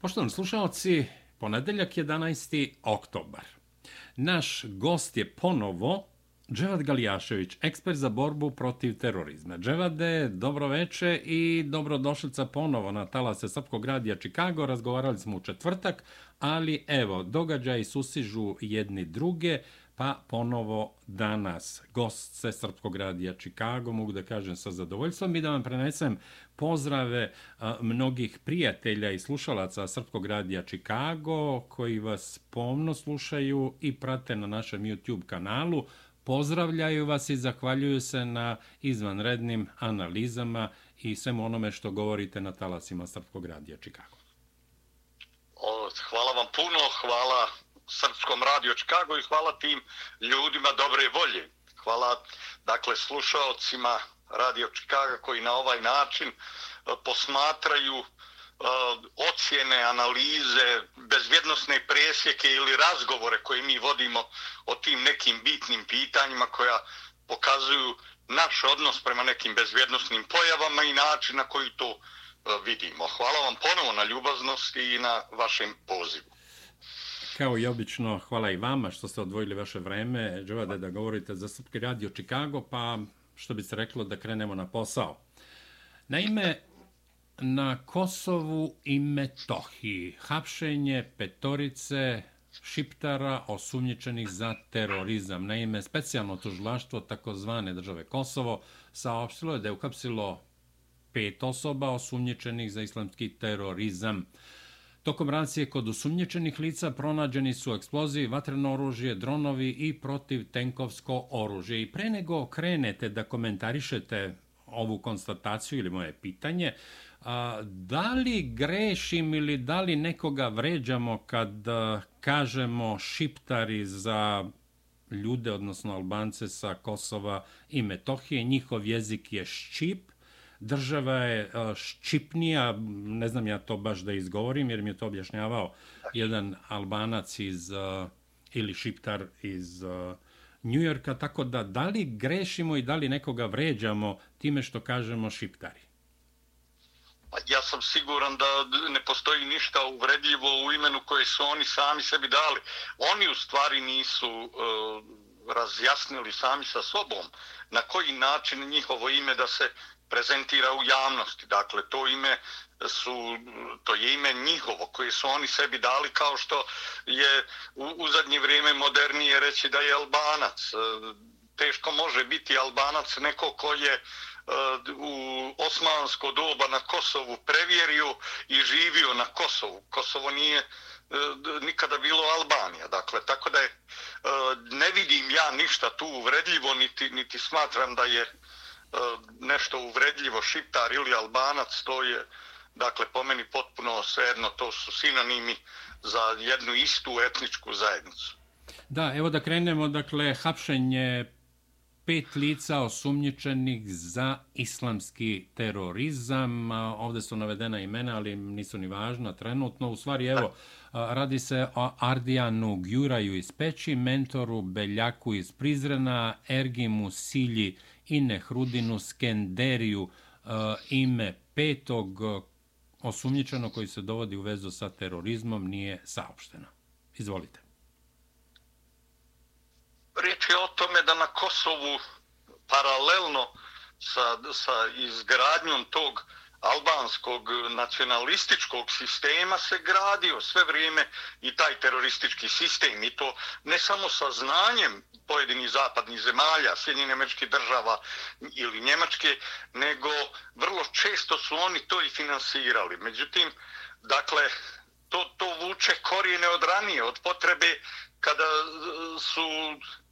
Poštovani slušalci, ponedeljak 11. oktobar. Naš gost je ponovo Dževad Galijašević, ekspert za borbu protiv terorizma. Dževade, dobro veče i dobrodošlica ponovo na talase Srpkog radija Čikago. Razgovarali smo u četvrtak, ali evo, događaji susižu jedni druge pa ponovo danas gost se Srpskog radija Čikago, mogu da kažem sa zadovoljstvom i da vam prenesem pozdrave a, mnogih prijatelja i slušalaca Srpskog radija Čikago koji vas pomno slušaju i prate na našem YouTube kanalu. Pozdravljaju vas i zahvaljuju se na izvanrednim analizama i svemu onome što govorite na talasima Srpskog radija Čikago. Hvala vam puno, hvala Srpskom radio Čikago i hvala tim ljudima dobre volje. Hvala dakle slušalcima radio Čikaga koji na ovaj način e, posmatraju e, ocjene, analize, bezvjednostne presjeke ili razgovore koje mi vodimo o tim nekim bitnim pitanjima koja pokazuju naš odnos prema nekim bezvjednostnim pojavama i način na koji to e, vidimo. Hvala vam ponovo na ljubaznosti i na vašem pozivu. Kao i obično, hvala i vama što ste odvojili vaše vreme, Džovade, da govorite za Srpski radio Čikago, pa što bi se reklo da krenemo na posao. Naime, na Kosovu i Metohiji hapšenje petorice šiptara osumnjičenih za terorizam. Naime, specijalno tužilaštvo takozvane države Kosovo saopštilo je da je ukapsilo pet osoba osumnjičenih za islamski terorizam. Tokom racije kod osumnječenih lica pronađeni su eksplozivi, vatreno oružje, dronovi i protivtenkovsko oružje. I pre nego krenete da komentarišete ovu konstataciju ili moje pitanje, a, da li grešim ili da li nekoga vređamo kad kažemo šiptari za ljude, odnosno albance sa Kosova i Metohije, njihov jezik je ščip, država je e, ščipnija, ne znam ja to baš da izgovorim, jer mi je to objašnjavao jedan albanac iz, e, ili šiptar iz e, Njujorka, tako da da li grešimo i da li nekoga vređamo time što kažemo šiptari? Pa ja sam siguran da ne postoji ništa uvredljivo u imenu koje su oni sami sebi dali. Oni u stvari nisu uh, razjasnili sami sa sobom na koji način njihovo ime da se prezentira u javnosti. Dakle, to ime su, to je ime njihovo koje su oni sebi dali kao što je u, u zadnje vrijeme modernije reći da je Albanac. E, teško može biti Albanac neko ko je e, u osmansko doba na Kosovu prevjerio i živio na Kosovu. Kosovo nije e, nikada bilo Albanija. Dakle, tako da je, ne vidim ja ništa tu uvredljivo, niti, niti smatram da je E, nešto uvredljivo šiptar ili albanac, to je dakle po meni potpuno svejedno, to su sinonimi za jednu istu etničku zajednicu. Da, evo da krenemo, dakle, hapšenje pet lica osumnjičenih za islamski terorizam. Ovde su navedena imena, ali nisu ni važna trenutno. U stvari, evo, radi se o Ardijanu Gjuraju iz Peći, mentoru Beljaku iz Prizrena, Ergimu Silji i Nehrudinu Skenderiju ime petog osumnjičeno koji se dovodi u vezu sa terorizmom nije saopšteno. Izvolite. Riječ je o tome da na Kosovu paralelno sa, sa izgradnjom tog albanskog nacionalističkog sistema se gradio sve vrijeme i taj teroristički sistem i to ne samo sa znanjem pojedinih zapadnih zemalja, Sjedinjene američke država ili Njemačke, nego vrlo često su oni to i finansirali. Međutim, dakle, to, to vuče korijene od ranije, od potrebe kada e, su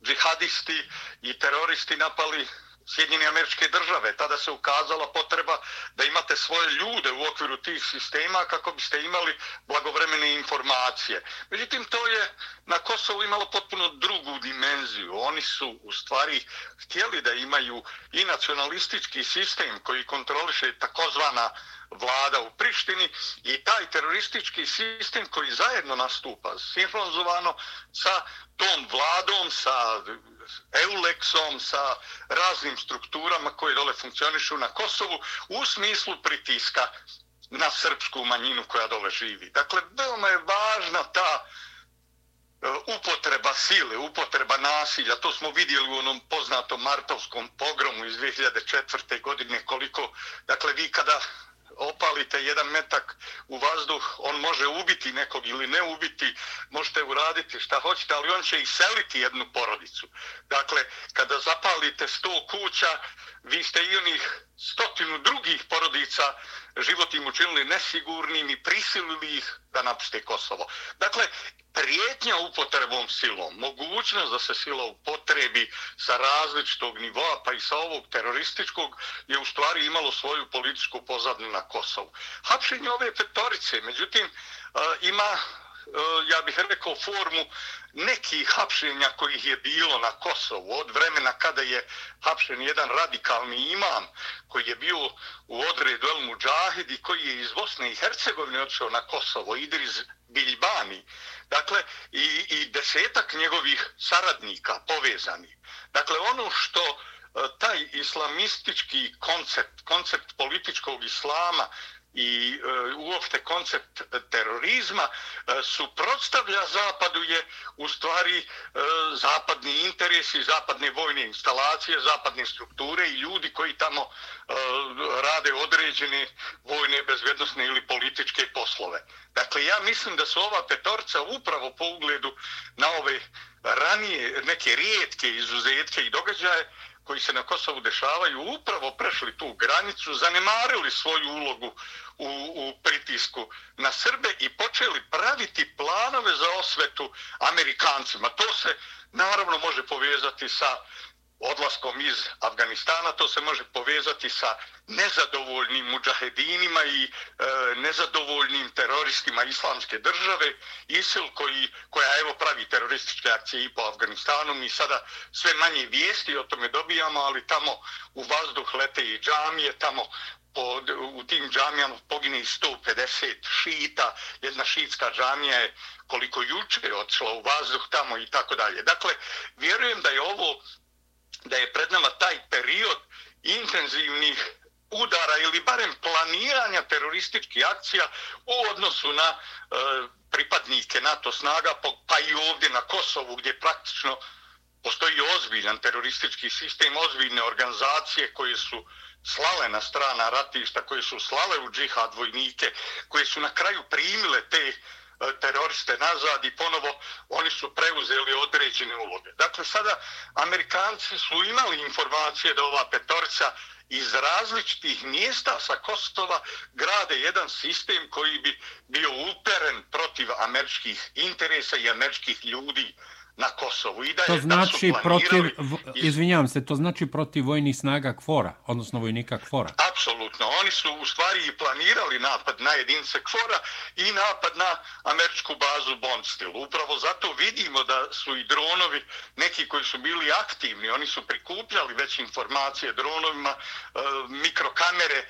džihadisti i teroristi napali Sjedinjene američke države. Tada se ukazala potreba da imate svoje ljude u okviru tih sistema kako biste imali blagovremene informacije. Međutim, to je na Kosovu imalo potpuno drugu dimenziju. Oni su u stvari htjeli da imaju i nacionalistički sistem koji kontroliše takozvana vlada u Prištini i taj teroristički sistem koji zajedno nastupa sinhronizovano sa tom vladom, sa Eulexom, sa raznim strukturama koje dole funkcionišu na Kosovu u smislu pritiska na srpsku manjinu koja dole živi. Dakle, veoma je važna ta e, upotreba sile, upotreba nasilja. To smo vidjeli u onom poznatom martovskom pogromu iz 2004. godine koliko, dakle, vi kada opalite jedan metak u vazduh, on može ubiti nekog ili ne ubiti, možete uraditi šta hoćete, ali on će iseliti jednu porodicu. Dakle, kada zapalite sto kuća, vi ste i onih stotinu drugih porodica život im učinili nesigurnim i prisilili ih da napuste Kosovo. Dakle, prijetnja upotrebom silom, mogućnost da se sila upotrebi sa različitog nivoa, pa i sa ovog terorističkog, je u stvari imalo svoju političku pozadnu na Kosovu. Hapšenje ove petorice, međutim, e, ima E, ja bih rekao, formu nekih hapšenja kojih je bilo na Kosovu od vremena kada je hapšen jedan radikalni imam koji je bio u odredu El Mujahid i koji je iz Bosne i Hercegovine odšao na Kosovo, Idriz Biljbani. Dakle, i, i desetak njegovih saradnika povezani. Dakle, ono što e, taj islamistički koncept, koncept političkog islama i e, uopšte koncept terorizma e, suprotstavlja zapadu je u stvari e, zapadni interesi, zapadne vojne instalacije, zapadne strukture i ljudi koji tamo e, rade određene vojne, bezvednostne ili političke poslove. Dakle, ja mislim da su ova petorca upravo po ugledu na ove ranije neke rijetke izuzetke i događaje koji se na Kosovu dešavaju upravo prešli tu granicu, zanemarili svoju ulogu u, u pritisku na Srbe i počeli praviti planove za osvetu Amerikancima. To se naravno može povezati sa odlaskom iz Afganistana, to se može povezati sa nezadovoljnim muđahedinima i e, nezadovoljnim teroristima islamske države, ISIL koji, koja evo pravi terorističke akcije i po Afganistanu. Mi sada sve manje vijesti o tome dobijamo, ali tamo u vazduh lete i džamije, tamo po, u tim džamijama pogine 150 šita, jedna šitska džamija je koliko juče otišla u vazduh tamo i tako dalje. Dakle, vjerujem da je ovo da je pred nama taj period intenzivnih udara ili barem planiranja terorističkih akcija u odnosu na e, pripadnike NATO snaga, pa i ovdje na Kosovu gdje praktično postoji ozbiljan teroristički sistem, ozbiljne organizacije koje su slale na strana ratišta, koje su slale u džihad vojnike, koje su na kraju primile te teroriste nazad i ponovo oni su preuzeli određene uloge. Dakle, sada Amerikanci su imali informacije da ova petorca iz različitih mjesta sa Kostova grade jedan sistem koji bi bio uperen protiv američkih interesa i američkih ljudi na Kosovu. I da to je, znači da protiv, izvinjavam se, to znači protiv vojnih snaga Kvora, odnosno vojnika Kvora. Apsolutno. Oni su u stvari planirali napad na jedince Kvora i napad na američku bazu Bondstil. Upravo zato vidimo da su i dronovi, neki koji su bili aktivni, oni su prikupljali već informacije dronovima, e, mikrokamere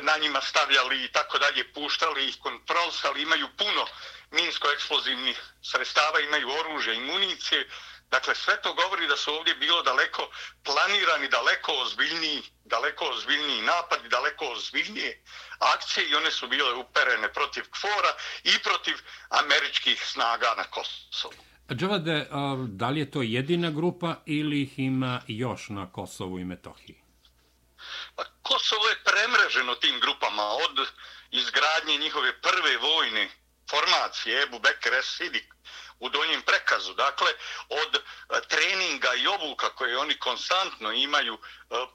na njima stavljali i tako dalje, puštali ih, kontrolsali, imaju puno minsko-eksplozivnih sredstava, imaju oružje i municije. Dakle, sve to govori da su ovdje bilo daleko planirani, daleko ozbiljniji, daleko ozbiljniji napad i daleko ozbiljnije akcije i one su bile uperene protiv KFOR-a i protiv američkih snaga na Kosovu. Džavade, da li je to jedina grupa ili ih ima još na Kosovu i Metohiji? Pa, Kosovo je premreženo tim grupama od izgradnje njihove prve vojne formacije Ebu Bekir Esidik u donjem prekazu. Dakle, od e, treninga i obuka koje oni konstantno imaju, e,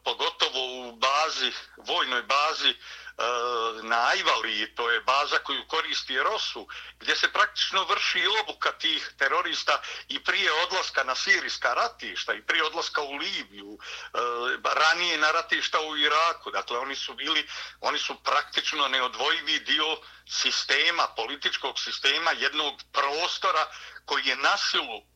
pogotovo u bazi, vojnoj bazi E, na Ajvali, to je baza koju koristi Rosu, gdje se praktično vrši obuka tih terorista i prije odlaska na sirijska ratišta i prije odlaska u Libiju, e, ranije na ratišta u Iraku. Dakle, oni su bili, oni su praktično neodvojivi dio sistema, političkog sistema, jednog prostora koji je nasilu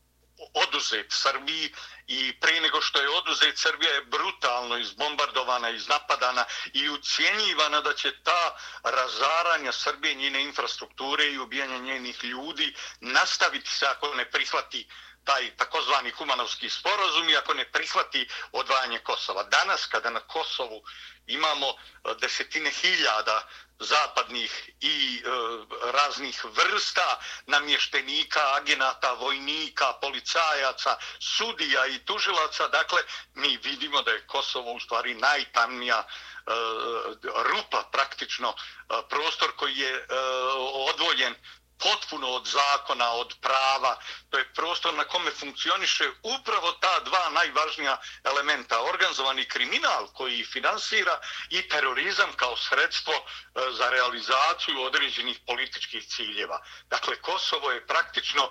oduzet Srbiji i prije nego što je oduzet Srbija je brutalno izbombardovana, iznapadana i ucijenjivana da će ta razaranja Srbije, njene infrastrukture i ubijanja njenih ljudi nastaviti se ako ne prihvati taj takozvani kumanovski sporazum i ako ne prihvati odvajanje Kosova. Danas kada na Kosovu imamo e, desetine hiljada zapadnih i e, raznih vrsta namještenika, agenata, vojnika, policajaca, sudija i tužilaca. Dakle, mi vidimo da je Kosovo u stvari najtamnija e, rupa, praktično e, prostor koji je e, odvoljen potpuno od zakona, od prava. To je prostor na kome funkcioniše upravo ta dva najvažnija elementa. Organizovani kriminal koji finansira i terorizam kao sredstvo e, za realizaciju određenih političkih ciljeva. Dakle, Kosovo je praktično e,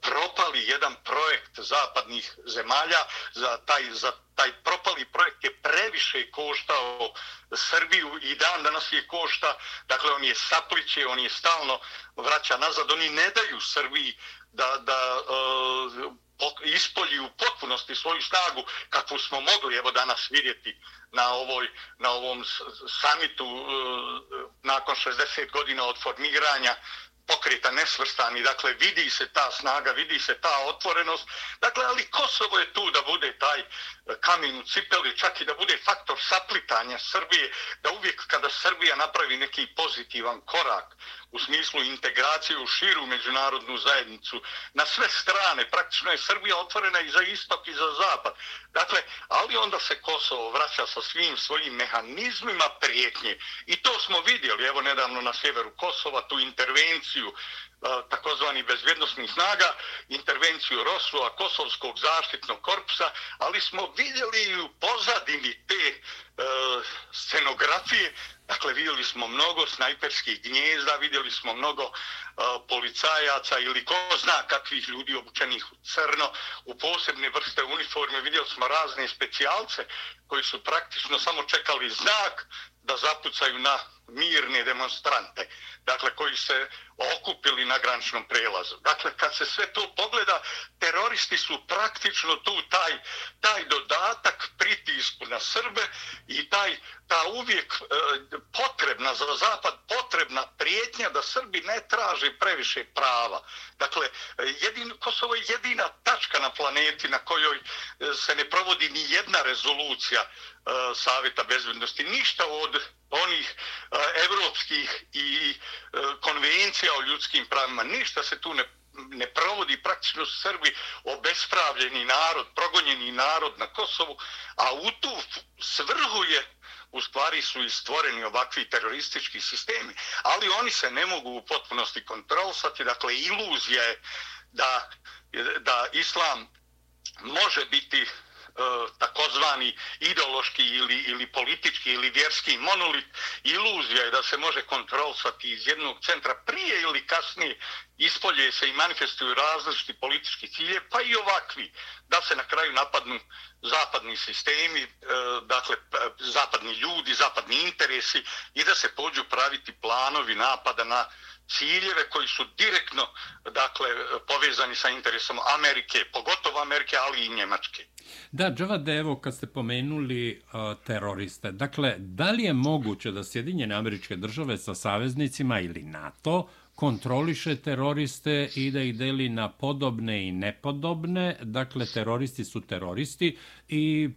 propali jedan projekt zapadnih zemalja za taj, za taj propali projekt je previše koštao Srbiju i dan danas je košta, dakle on je sapliće, on je stalno vraća nazad, oni ne daju Srbiji da, da uh, ispolji u potpunosti svoju snagu kakvu smo mogli evo danas vidjeti na ovoj na ovom samitu uh, nakon 60 godina od formiranja pokreta nesvrstani, dakle vidi se ta snaga, vidi se ta otvorenost, dakle ali Kosovo je tu da bude taj e, kamen u cipeli, čak i da bude faktor saplitanja Srbije, da uvijek kada Srbija napravi neki pozitivan korak u smislu integracije u širu međunarodnu zajednicu, na sve strane, praktično je Srbija otvorena i za istok i za zapad. Dakle, ali onda se Kosovo vraća sa svim svojim mehanizmima prijetnje. I to smo vidjeli, evo nedavno na sjeveru Kosova, tu intervenciju e, takozvani bezvjednostnih snaga, intervenciju Rosova, Kosovskog zaštitnog korpusa, ali smo vidjeli i u pozadini te e, scenografije, dakle vidjeli smo mnogo snajperskih gnjezda, vidjeli smo mnogo e, policajaca ili ko zna kakvih ljudi obučenih u crno, u posebne vrste uniforme, vidjeli smo razne specijalce koji su praktično samo čekali znak da zapucaju na mirne demonstrante, dakle koji se okupili na graničnom prelazu. Dakle, kad se sve to pogleda, teroristi su praktično tu taj, taj dodatak pritisku na Srbe i taj ta uvijek e, potrebna za zapad, potrebna prijetnja da Srbi ne traže previše prava. Dakle, jedin, Kosovo je jedina tačka na planeti na kojoj e, se ne provodi ni jedna rezolucija e, Savjeta bezbednosti. Ništa od onih e, evropskih i e, konvencija o ljudskim pravima. Ništa se tu ne ne provodi praktično Srbi obespravljeni narod, progonjeni narod na Kosovu, a u tu svrhu je u stvari su i stvoreni ovakvi teroristički sistemi, ali oni se ne mogu u potpunosti kontrolsati, dakle iluzija je da, da islam može biti E, takozvani ideološki ili, ili politički ili vjerski monolit, iluzija je da se može kontrolsati iz jednog centra prije ili kasnije ispolje se i manifestuju različiti politički cilje, pa i ovakvi, da se na kraju napadnu zapadni sistemi, e, dakle e, zapadni ljudi, zapadni interesi i da se pođu praviti planovi napada na ciljeve koji su direktno dakle povezani sa interesom Amerike, pogotovo Amerike, ali i Njemačke. Da, Džavade, evo kad ste pomenuli uh, teroriste, dakle, da li je moguće da Sjedinjene američke države sa saveznicima ili NATO kontroliše teroriste i da ih deli na podobne i nepodobne, dakle, teroristi su teroristi i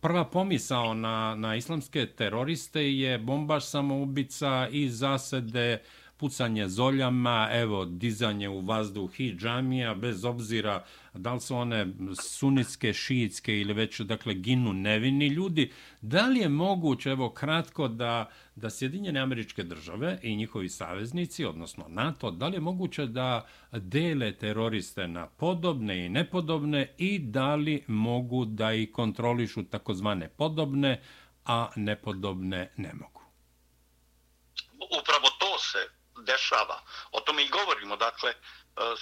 prva pomisao na, na islamske teroriste je bombaš samoubica i zasede pucanje zoljama, evo, dizanje u vazduh i džamija, bez obzira da li su one sunitske, šiitske ili već, dakle, ginu nevini ljudi. Da li je moguće, evo, kratko, da, da Sjedinjene američke države i njihovi saveznici, odnosno NATO, da li je moguće da dele teroriste na podobne i nepodobne i da li mogu da i kontrolišu takozvane podobne, a nepodobne ne mogu? Upravo dešava. O tome i govorimo. Dakle, e,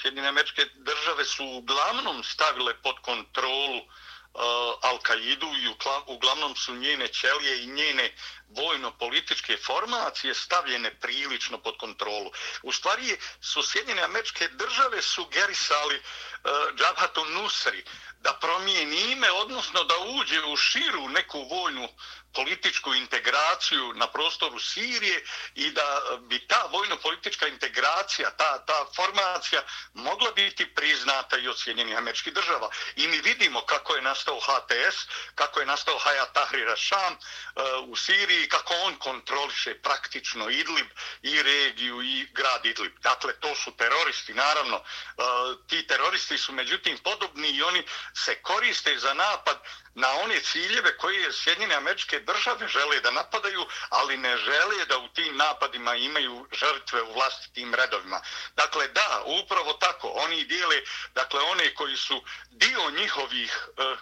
Sjedine američke države su uglavnom stavile pod kontrolu e, uh, Al-Kaidu i uglavnom su njene ćelije i njene vojno-političke formacije stavljene prilično pod kontrolu. U stvari su Sjedinjene američke države sugerisali uh, Džabhatu Nusri da promijeni ime, odnosno da uđe u širu neku vojnu političku integraciju na prostoru Sirije i da bi ta vojno-politička integracija, ta, ta formacija mogla biti priznata i od Sjedinjenih američkih država. I mi vidimo kako je nastao HTS, kako je nastao Hayat Tahrir Sham uh, eh, u Siriji, kako on kontroliše praktično Idlib i regiju i grad Idlib. Dakle, to su teroristi, naravno. Uh, ti teroristi su međutim podobni i oni se koriste za napad na one ciljeve koje Sjedinjene američke države žele da napadaju, ali ne žele da u tim napadima imaju žrtve u vlastitim redovima. Dakle, da, upravo tako, oni dijele, dakle, one koji su dio njihovih e,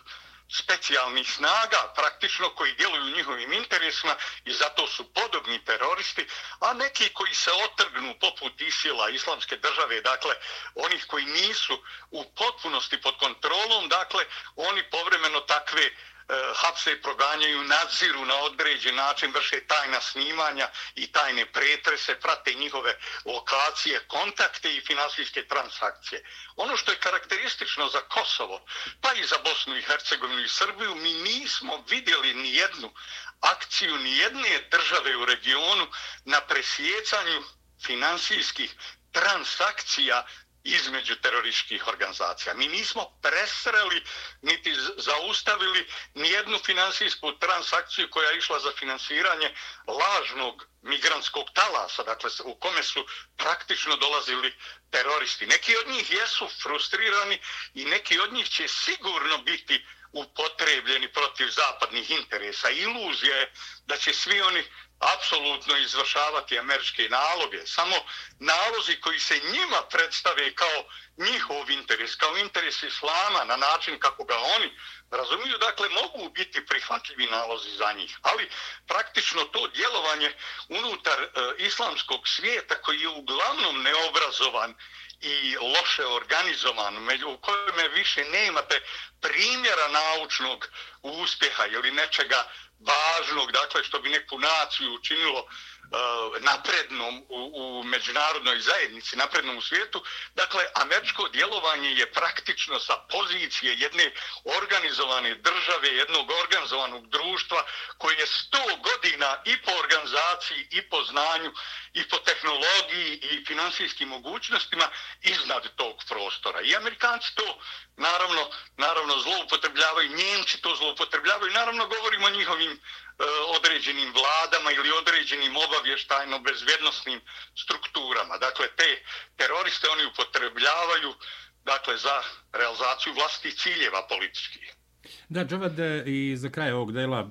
specijalnih snaga praktično koji djeluju u njihovim interesima i zato su podobni teroristi, a neki koji se otrgnu poput Isila, islamske države, dakle, onih koji nisu u potpunosti pod kontrolom, dakle, oni povremeno takve E, hapse proganjaju, nadziru na određen način, vrše tajna snimanja i tajne pretrese, prate njihove lokacije, kontakte i finansijske transakcije. Ono što je karakteristično za Kosovo, pa i za Bosnu i Hercegovinu i Srbiju, mi nismo vidjeli ni jednu akciju, ni jedne države u regionu na presjecanju finansijskih transakcija između terorističkih organizacija. Mi nismo presreli niti zaustavili nijednu finansijsku transakciju koja je išla za finansiranje lažnog migrantskog talasa, dakle u kome su praktično dolazili teroristi. Neki od njih jesu frustrirani i neki od njih će sigurno biti upotrebljeni protiv zapadnih interesa. Iluzija je da će svi oni apsolutno izvršavati američke naloge. Samo nalozi koji se njima predstave kao njihov interes, kao interes islama na način kako ga oni razumiju, dakle mogu biti prihvatljivi nalozi za njih. Ali praktično to djelovanje unutar e, islamskog svijeta koji je uglavnom neobrazovan i loše organizovan, među u kojem više nemate primjera naučnog uspjeha ili nečega važnog, dakle, što bi neku naciju učinilo Uh, Eh, naprednom u, u međunarodnoj zajednici, naprednom u svijetu. Dakle, američko djelovanje je praktično sa pozicije jedne organizovane države, jednog organizovanog društva koje je sto godina i po organizaciji, i po znanju, i po tehnologiji, i finansijskim mogućnostima iznad tog prostora. I amerikanci to naravno, naravno zloupotrebljavaju, njemci to zloupotrebljavaju, naravno govorimo o njihovim E, određenim vladama ili određenim obavještajno bezvjednostnim strukturama. Dakle, te teroriste oni upotrebljavaju dakle, za realizaciju vlastitih ciljeva političkih. Da, Džavad, i za kraj ovog dela,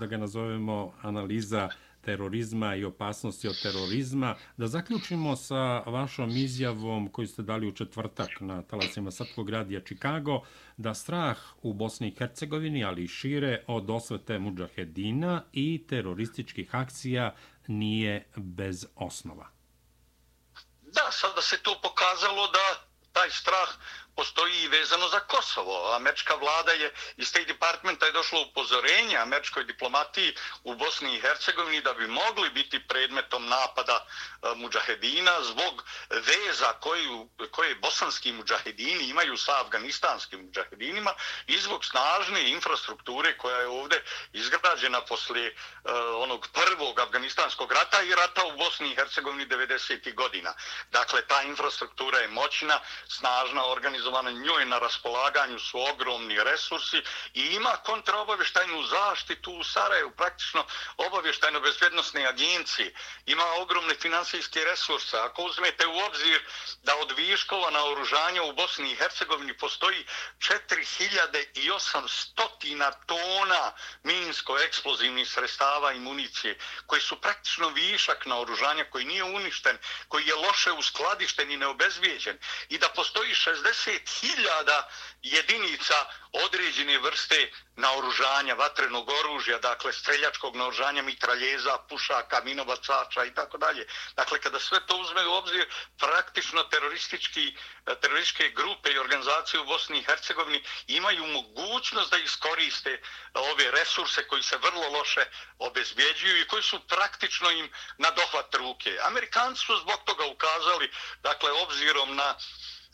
da ga nazovemo analiza terorizma i opasnosti od terorizma. Da zaključimo sa vašom izjavom koju ste dali u četvrtak na talasima Srpskog radija Čikago, da strah u Bosni i Hercegovini, ali i šire od osvete muđahedina i terorističkih akcija nije bez osnova. Da, sada se to pokazalo da taj strah postoji i vezano za Kosovo. Američka vlada je iz State Departmenta je došlo upozorenje američkoj diplomatiji u Bosni i Hercegovini da bi mogli biti predmetom napada e, muđahedina zbog veza koju, koje bosanski muđahedini imaju sa afganistanskim muđahedinima i zbog snažne infrastrukture koja je ovdje izgrađena poslije uh, onog prvog afganistanskog rata i rata u Bosni i Hercegovini 90. godina. Dakle, ta infrastruktura je moćna, snažna, organizacija organizovana, njoj na raspolaganju su ogromni resursi i ima kontraobavještajnu zaštitu u Sarajevu, praktično obavještajno-bezbjednostne agencije, ima ogromne finansijske resurse. Ako uzmete u obzir da od viškova na oružanje u Bosni i Hercegovini postoji 4800 tona minsko-eksplozivnih sredstava i municije, koji su praktično višak na oružanje, koji nije uništen, koji je loše uskladišten i neobezvijeđen i da postoji 60 hiljada jedinica određene vrste naoružanja, vatrenog oružja, dakle streljačkog naoružanja, mitraljeza, pušaka, minobacača i tako dalje. Dakle, kada sve to uzme u obzir, praktično teroristički, eh, terorističke grupe i organizacije u Bosni i Hercegovini imaju mogućnost da iskoriste eh, ove resurse koji se vrlo loše obezbjeđuju i koji su praktično im na dohvat ruke. Amerikanci su zbog toga ukazali, dakle, obzirom na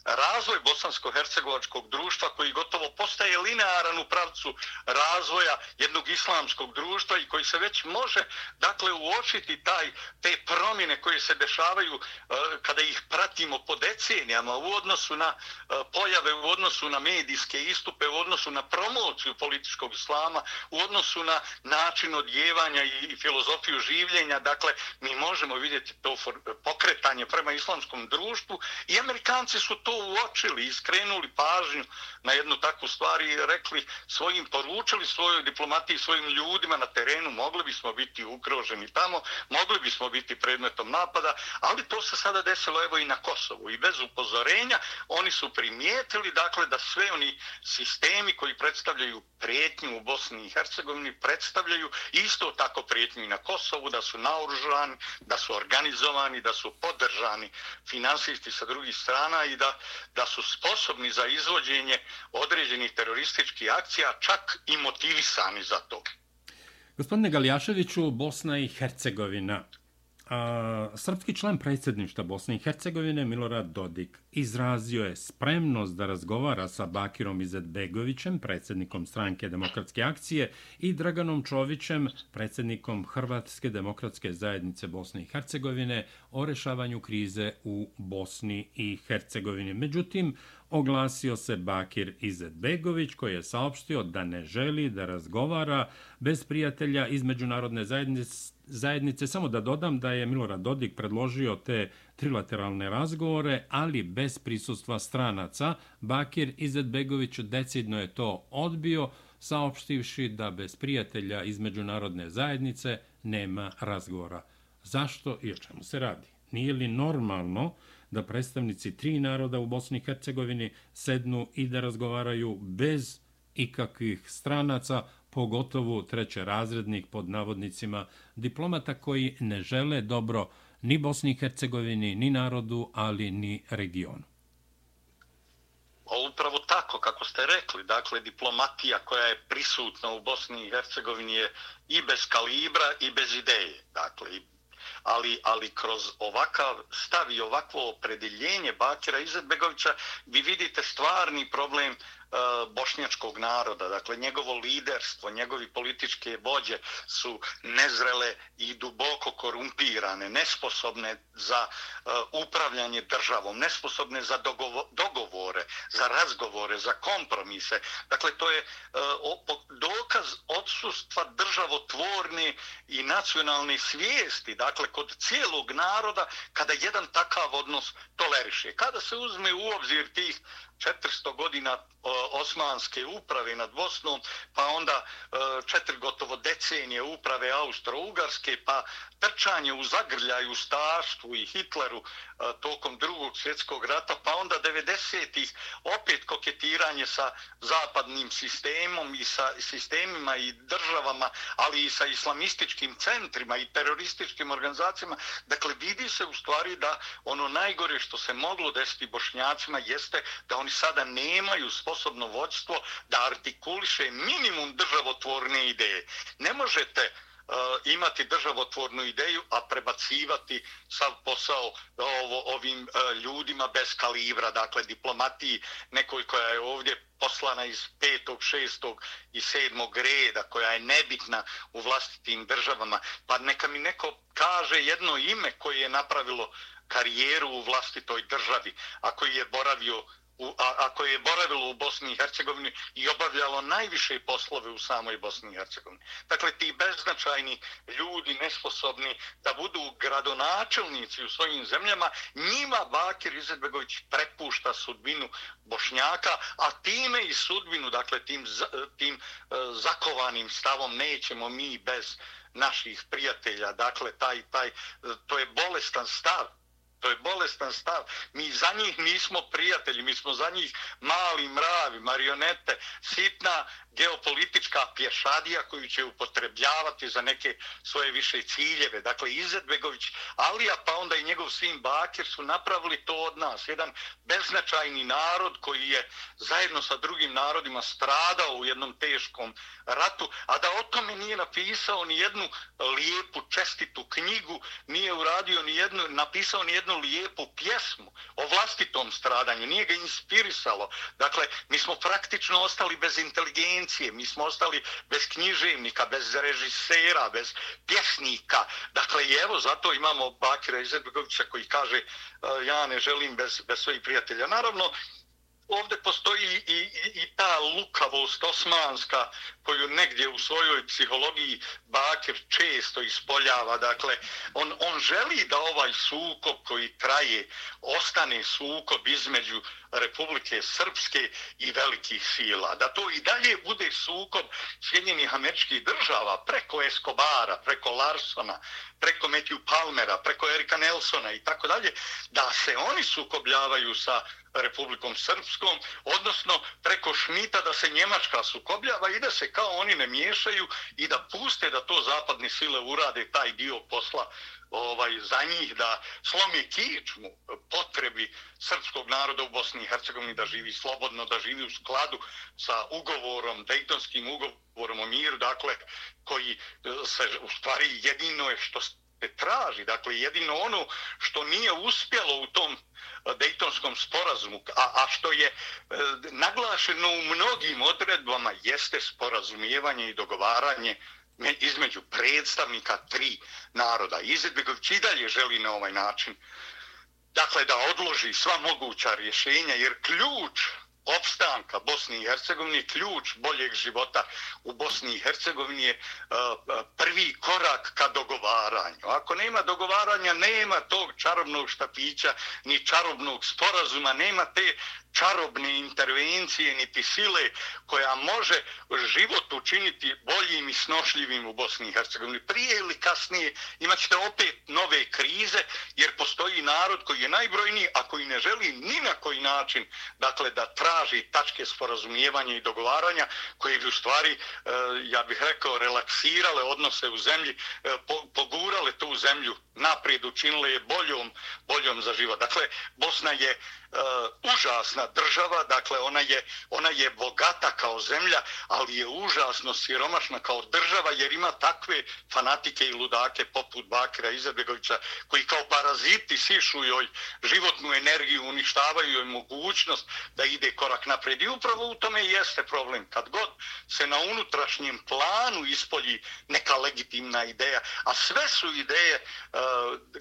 razvoj bosansko-hercegovačkog društva koji gotovo postaje linearan u pravcu razvoja jednog islamskog društva i koji se već može dakle uočiti taj te promjene koje se dešavaju e, kada ih pratimo po decenijama u odnosu na e, pojave u odnosu na medijske istupe u odnosu na promociju političkog islama u odnosu na način odjevanja i, filozofiju življenja. Dakle mi možemo vidjeti to pokretanje prema islamskom društvu i Amerikanci su to uočili i skrenuli pažnju na jednu takvu stvar i rekli svojim, poručili svojoj diplomatiji, svojim ljudima na terenu, mogli bismo biti ukroženi tamo, mogli bismo biti predmetom napada, ali to se sada desilo evo i na Kosovu. I bez upozorenja oni su primijetili dakle da sve oni sistemi koji predstavljaju prijetnju u Bosni i Hercegovini predstavljaju isto tako prijetnju i na Kosovu, da su naoružani, da su organizovani, da su podržani finansisti sa drugih strana i da, da su sposobni za izvođenje određenih terorističkih akcija, čak i motivisani za to. Gospodine Galijaševiću, Bosna i Hercegovina. A, srpski član predsjedništva Bosne i Hercegovine Milorad Dodik izrazio je spremnost da razgovara sa Bakirom Izetbegovićem, predsjednikom stranke Demokratske akcije, i Draganom Čovićem, predsjednikom Hrvatske demokratske zajednice Bosne i Hercegovine, o rešavanju krize u Bosni i Hercegovini. Međutim, oglasio se Bakir Izetbegović koji je saopštio da ne želi da razgovara bez prijatelja iz međunarodne zajednice, zajednice. Samo da dodam da je Milorad Dodik predložio te trilateralne razgovore, ali bez prisustva stranaca. Bakir Izetbegović decidno je to odbio, saopštivši da bez prijatelja iz međunarodne zajednice nema razgovora. Zašto i o čemu se radi? Nije li normalno da predstavnici tri naroda u Bosni i Hercegovini sednu i da razgovaraju bez ikakvih stranaca, pogotovo treće razrednih pod navodnicima diplomata koji ne žele dobro ni Bosni i Hercegovini, ni narodu, ali ni regionu. Pa upravo tako, kako ste rekli, dakle, diplomatija koja je prisutna u Bosni i Hercegovini je i bez kalibra i bez ideje. Dakle, ali, ali kroz ovakav stav i ovakvo opredeljenje Bakira Izetbegovića vi vidite stvarni problem E, bošnjačkog naroda. Dakle, njegovo liderstvo, njegovi političke vođe su nezrele i duboko korumpirane, nesposobne za e, upravljanje državom, nesposobne za dogovore, za razgovore, za kompromise. Dakle, to je e, dokaz odsustva državotvorne i nacionalne svijesti, dakle, kod cijelog naroda, kada jedan takav odnos toleriše. Kada se uzme u obzir tih 400 godina osmanske uprave nad Bosnom, pa onda e, četiri gotovo decenije uprave Austro-Ugarske, pa trčanje u zagrljaju staštvu i Hitleru tokom drugog svjetskog rata, pa onda 90-ih opet koketiranje sa zapadnim sistemom i sa sistemima i državama, ali i sa islamističkim centrima i terorističkim organizacijama. Dakle, vidi se u stvari da ono najgore što se moglo desiti bošnjacima jeste da oni sada nemaju sposobno vođstvo da artikuliše minimum državotvorne ideje. Ne možete Eh, imati državotvornu ideju, a prebacivati sav posao eh, ovo, ovim eh, ljudima bez kalibra, dakle diplomatiji nekoj koja je ovdje poslana iz petog, šestog i sedmog reda, koja je nebitna u vlastitim državama. Pa neka mi neko kaže jedno ime koje je napravilo karijeru u vlastitoj državi, a koji je boravio u, a, a koje je boravilo u Bosni i Hercegovini i obavljalo najviše poslove u samoj Bosni i Hercegovini. Dakle, ti beznačajni ljudi, nesposobni da budu gradonačelnici u svojim zemljama, njima Bakir Izetbegović prepušta sudbinu Bošnjaka, a time i sudbinu, dakle, tim, tim e, zakovanim stavom nećemo mi bez naših prijatelja. Dakle, taj, taj, e, to je bolestan stav To je bolestan stav. Mi za njih nismo prijatelji, mi smo za njih mali mravi, marionete, sitna geopolitička pješadija koju će upotrebljavati za neke svoje više ciljeve. Dakle, Izetbegović, Alija, pa onda i njegov sin Bakir su napravili to od nas. Jedan beznačajni narod koji je zajedno sa drugim narodima stradao u jednom teškom ratu, a da o tome nije napisao ni jednu lijepu, čestitu knjigu, nije uradio ni jednu, napisao ni jednu lijepu pjesmu o vlastitom stradanju, nije ga inspirisalo. Dakle, mi smo praktično ostali bez inteligencije, mi smo ostali bez književnika, bez režisera, bez pjesnika. Dakle, i evo, zato imamo Bakira Izetbegovića koji kaže e, ja ne želim bez, bez svojih prijatelja. Naravno, ovdje postoji i, i, i ta lukavost osmanska koju negdje u svojoj psihologiji Bakir često ispoljava. Dakle, on, on želi da ovaj sukob koji traje ostane sukob između Republike Srpske i velikih sila. Da to i dalje bude sukob Sjedinjenih američkih država preko Escobara, preko Larsona, preko Matthew Palmera, preko Erika Nelsona i tako dalje, da se oni sukobljavaju sa Republikom Srpskom, odnosno preko Šmita da se Njemačka sukobljava i da se kao oni ne miješaju i da puste da to zapadne sile urade taj dio posla ovaj za njih da slomi kičmu potrebi srpskog naroda u Bosni i Hercegovini da živi slobodno, da živi u skladu sa ugovorom, Dejtonskim ugovorom o miru, dakle, koji e, se u stvari jedino je što se traži, dakle, jedino ono što nije uspjelo u tom e, Dejtonskom sporazumu, a, a što je e, naglašeno u mnogim odredbama, jeste sporazumijevanje i dogovaranje između predstavnika tri naroda. Izetbegović i dalje želi na ovaj način dakle da odloži sva moguća rješenja jer ključ opstanka Bosni i Hercegovini, ključ boljeg života u Bosni i Hercegovini je e, e, prvi korak ka dogovaranju. Ako nema dogovaranja, nema tog čarobnog štapića, ni čarobnog sporazuma, nema te čarobne intervencije niti sile koja može život učiniti boljim i snošljivim u Bosni i Hercegovini. Prije ili kasnije imaćete opet nove krize jer postoji narod koji je najbrojniji, a koji ne želi ni na koji način dakle, da traži tačke sporazumijevanja i dogovaranja koje bi u stvari, e, ja bih rekao, relaksirale odnose u zemlji, e, pogurale tu zemlju naprijed, učinile je boljom, boljom za život. Dakle, Bosna je e, užasna država, dakle ona je, ona je bogata kao zemlja, ali je užasno siromašna kao država jer ima takve fanatike i ludake poput Bakira Izebegovića koji kao paraziti sišu joj životnu energiju, uništavaju joj mogućnost da ide korak naprijed. I upravo u tome jeste problem. Kad god se na unutrašnjem planu ispolji neka legitimna ideja, a sve su ideje e,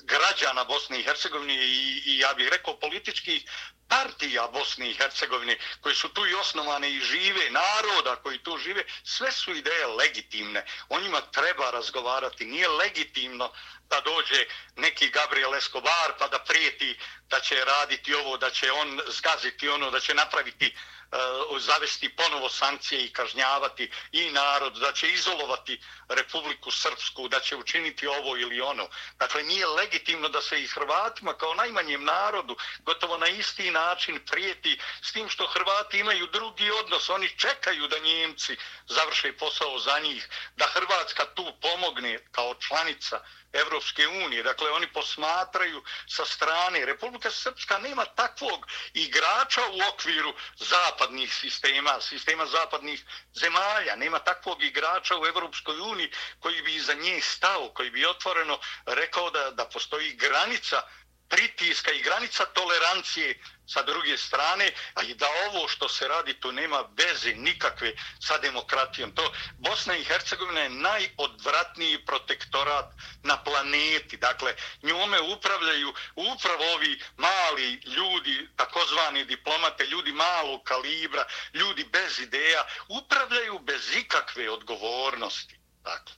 građana Bosne i Hercegovine i, i ja bih rekao političkih partija Bosne i Hercegovine koji su tu i osnovane i žive, naroda koji tu žive, sve su ideje legitimne. O njima treba razgovarati. Nije legitimno da dođe neki Gabriel Escobar pa da prijeti da će raditi ovo, da će on zgaziti ono, da će napraviti uh, Eh, zavesti ponovo sankcije i kažnjavati i narod, da će izolovati Republiku Srpsku, da će učiniti ovo ili ono. Dakle, nije legitimno da se i Hrvatima kao najmanjem narodu gotovo na isti način prijeti s tim što Hrvati imaju drugi odnos. Oni čekaju da Njemci završe posao za njih, da Hrvatska tu pomogne kao članica Evropske unije. Dakle, oni posmatraju sa strane. Republika Srpska nema takvog igrača u okviru zapadnih sistema, sistema zapadnih zemalja. Nema takvog igrača u Evropskoj uniji koji bi za nje stao, koji bi otvoreno rekao da, da postoji granica pritiska i granica tolerancije sa druge strane, a i da ovo što se radi tu nema veze nikakve sa demokratijom. To Bosna i Hercegovina je najodvratniji protektorat na planeti. Dakle, njome upravljaju upravo ovi mali ljudi, takozvani diplomate, ljudi malog kalibra, ljudi bez ideja, upravljaju bez ikakve odgovornosti. Dakle.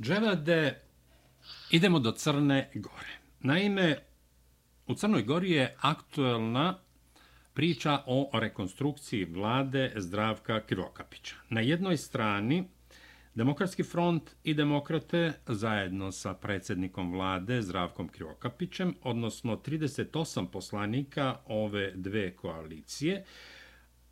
Dževade, idemo do Crne Gore. Naime, u Crnoj Gori je aktuelna priča o rekonstrukciji vlade Zdravka Krivokapića. Na jednoj strani Demokratski front i demokrate zajedno sa predsjednikom vlade Zdravkom Krivokapićem, odnosno 38 poslanika ove dve koalicije,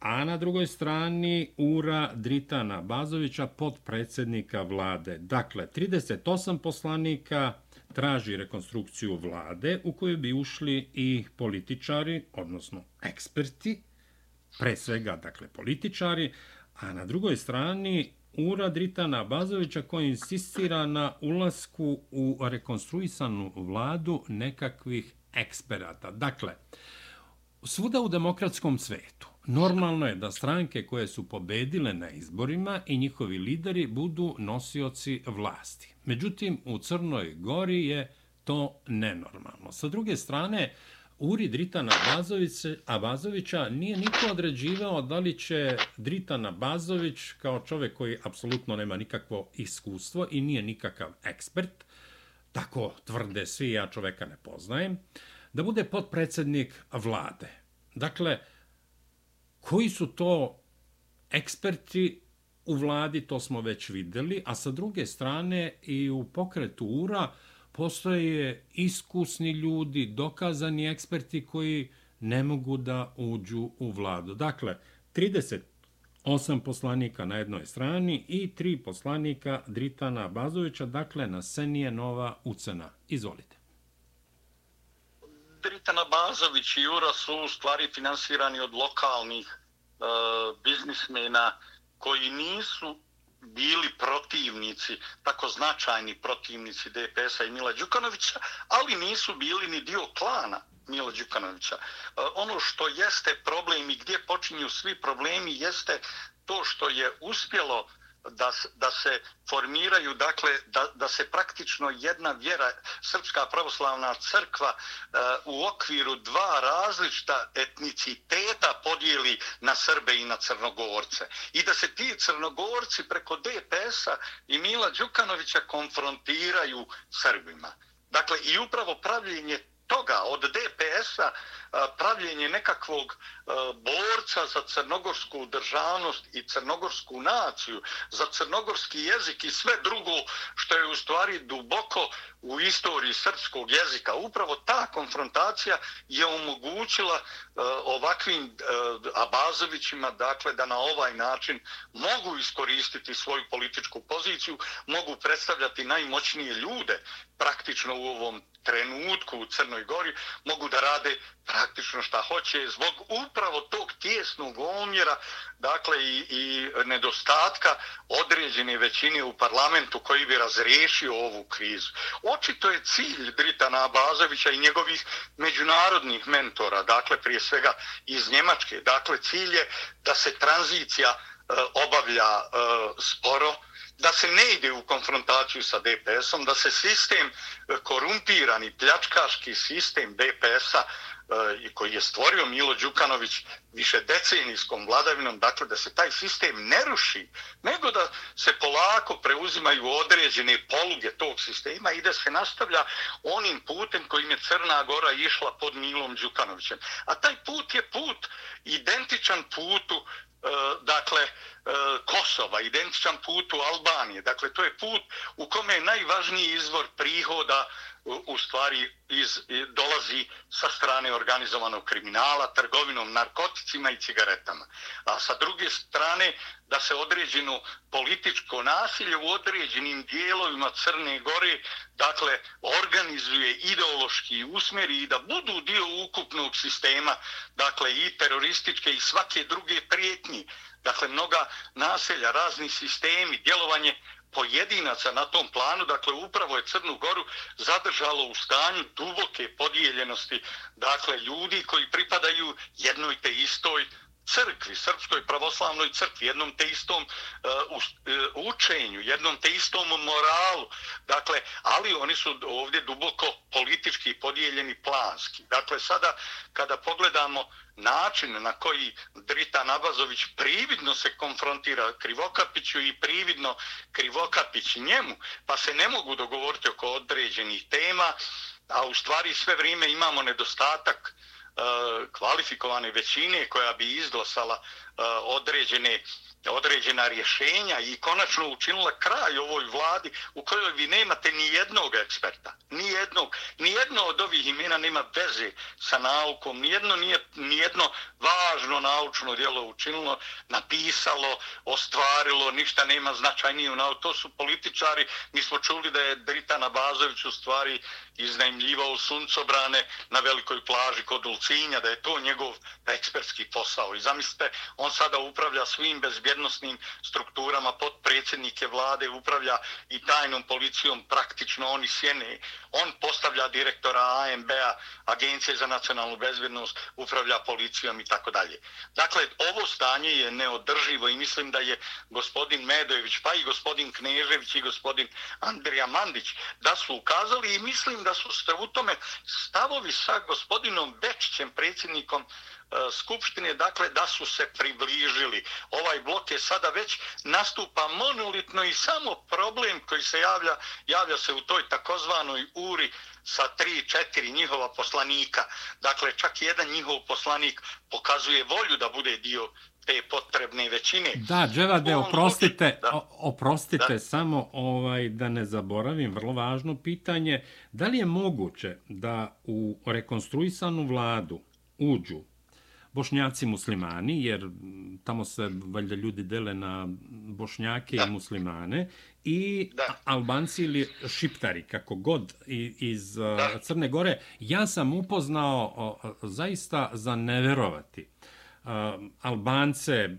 a na drugoj strani Ura Dritana Bazovića podpredsjednika vlade. Dakle, 38 poslanika traži rekonstrukciju vlade u kojoj bi ušli i političari, odnosno eksperti, pre svega, dakle, političari, a na drugoj strani urad Ritana Bazovića koji insistira na ulasku u rekonstruisanu vladu nekakvih eksperata. Dakle, svuda u demokratskom svetu normalno je da stranke koje su pobedile na izborima i njihovi lideri budu nosioci vlasti. Međutim, u Crnoj Gori je to nenormalno. Sa druge strane, Uri Dritana Bazovića, Abazovića nije niko određivao da li će Dritana Bazović, kao čovek koji apsolutno nema nikakvo iskustvo i nije nikakav ekspert, tako tvrde svi, ja čoveka ne poznajem, da bude potpredsednik vlade. Dakle, koji su to eksperti u vladi, to smo već videli, a sa druge strane i u pokretu URA, postoje iskusni ljudi, dokazani eksperti koji ne mogu da uđu u vladu. Dakle, 38 poslanika na jednoj strani i tri poslanika Dritana Bazovića, dakle, na sceni je nova ucena. Izvolite. Dritana Bazović i Jura su u stvari finansirani od lokalnih e, biznismena koji nisu bili protivnici, tako značajni protivnici DPS-a i Mila Đukanovića, ali nisu bili ni dio klana Mila Đukanovića. E, ono što jeste problem i gdje počinju svi problemi jeste to što je uspjelo da, da se formiraju, dakle, da, da se praktično jedna vjera, Srpska pravoslavna crkva, e, u okviru dva različita etniciteta podijeli na Srbe i na Crnogorce. I da se ti Crnogorci preko DPS-a i Mila Đukanovića konfrontiraju Srbima. Dakle, i upravo pravljenje toga od DPS-a pravljenje nekakvog borca za crnogorsku državnost i crnogorsku naciju, za crnogorski jezik i sve drugo što je u stvari duboko u istoriji srpskog jezika. Upravo ta konfrontacija je omogućila ovakvim Abazovićima dakle, da na ovaj način mogu iskoristiti svoju političku poziciju, mogu predstavljati najmoćnije ljude praktično u ovom trenutku u Crnoj Gori, mogu da rade praktično šta hoće zbog upravo tog tjesnog omjera dakle i, i nedostatka određene većine u parlamentu koji bi razriješio ovu krizu. Očito je cilj Britana Abazovića i njegovih međunarodnih mentora, dakle prije svega iz Njemačke, dakle cilj je da se tranzicija e, obavlja e, sporo, da se ne ide u konfrontaciju sa DPS-om, da se sistem e, korumpirani, pljačkaški sistem DPS-a e, i koji je stvorio Milo Đukanović više decenijskom vladavinom, dakle da se taj sistem ne ruši, nego da se polako preuzimaju određene poluge tog sistema i da se nastavlja onim putem kojim je Crna Gora išla pod Milom Đukanovićem. A taj put je put identičan putu e, dakle E, Kosova, identičan putu Albanije. Dakle, to je put u kome je najvažniji izvor prihoda u stvari iz, dolazi sa strane organizovanog kriminala, trgovinom narkoticima i cigaretama. A sa druge strane da se određeno političko nasilje u određenim dijelovima Crne Gore dakle organizuje ideološki usmjeri i da budu dio ukupnog sistema dakle i terorističke i svake druge prijetnje. Dakle, mnoga naselja, razni sistemi, djelovanje pojedinaca na tom planu, dakle upravo je Crnu Goru zadržalo u stanju duboke podijeljenosti, dakle ljudi koji pripadaju jednoj te istoj crkvi, srpskoj pravoslavnoj crkvi, jednom te istom uh, učenju, jednom te istom moralu. Dakle, ali oni su ovdje duboko politički podijeljeni planski. Dakle, sada kada pogledamo način na koji Drita Nabazović prividno se konfrontira Krivokapiću i prividno Krivokapić njemu, pa se ne mogu dogovoriti oko određenih tema, a u stvari sve vrijeme imamo nedostatak uh, kvalifikovane većine koja bi izglasala E, određene određena rješenja i konačno učinila kraj ovoj vladi u kojoj vi nemate ni jednog eksperta, ni jednog, ni jedno od ovih imena nema veze sa naukom, ni jedno nije ni jedno važno naučno djelo učinilo, napisalo, ostvarilo, ništa nema značajnije u nauku. To su političari, mi smo čuli da je Britana Bazović u stvari iznajmljivao suncobrane na velikoj plaži kod Ulcinja, da je to njegov ekspertski posao. I zamislite, on sada upravlja svim bezbjednostnim strukturama, podpredsjednike vlade upravlja i tajnom policijom, praktično oni sjene. On postavlja direktora AMB-a, Agencije za nacionalnu bezbjednost, upravlja policijom i tako dalje. Dakle, ovo stanje je neodrživo i mislim da je gospodin Medojević, pa i gospodin Knežević i gospodin Andrija Mandić, da su ukazali i mislim da su ste u tome stavovi sa gospodinom Bečićem, predsjednikom skupštine, dakle, da su se približili. Ovaj blok je sada već nastupa monolitno i samo problem koji se javlja, javlja se u toj takozvanoj uri sa tri, četiri njihova poslanika. Dakle, čak jedan njihov poslanik pokazuje volju da bude dio te potrebne većine. Da, Dževade, oprostite, da. oprostite da. samo ovaj da ne zaboravim, vrlo važno pitanje. Da li je moguće da u rekonstruisanu vladu uđu bošnjaci muslimani, jer tamo se valjda ljudi dele na bošnjake da. i muslimane, i da. albanci ili šiptari, kako god, iz da. Crne Gore. Ja sam upoznao zaista za neverovati. Albance,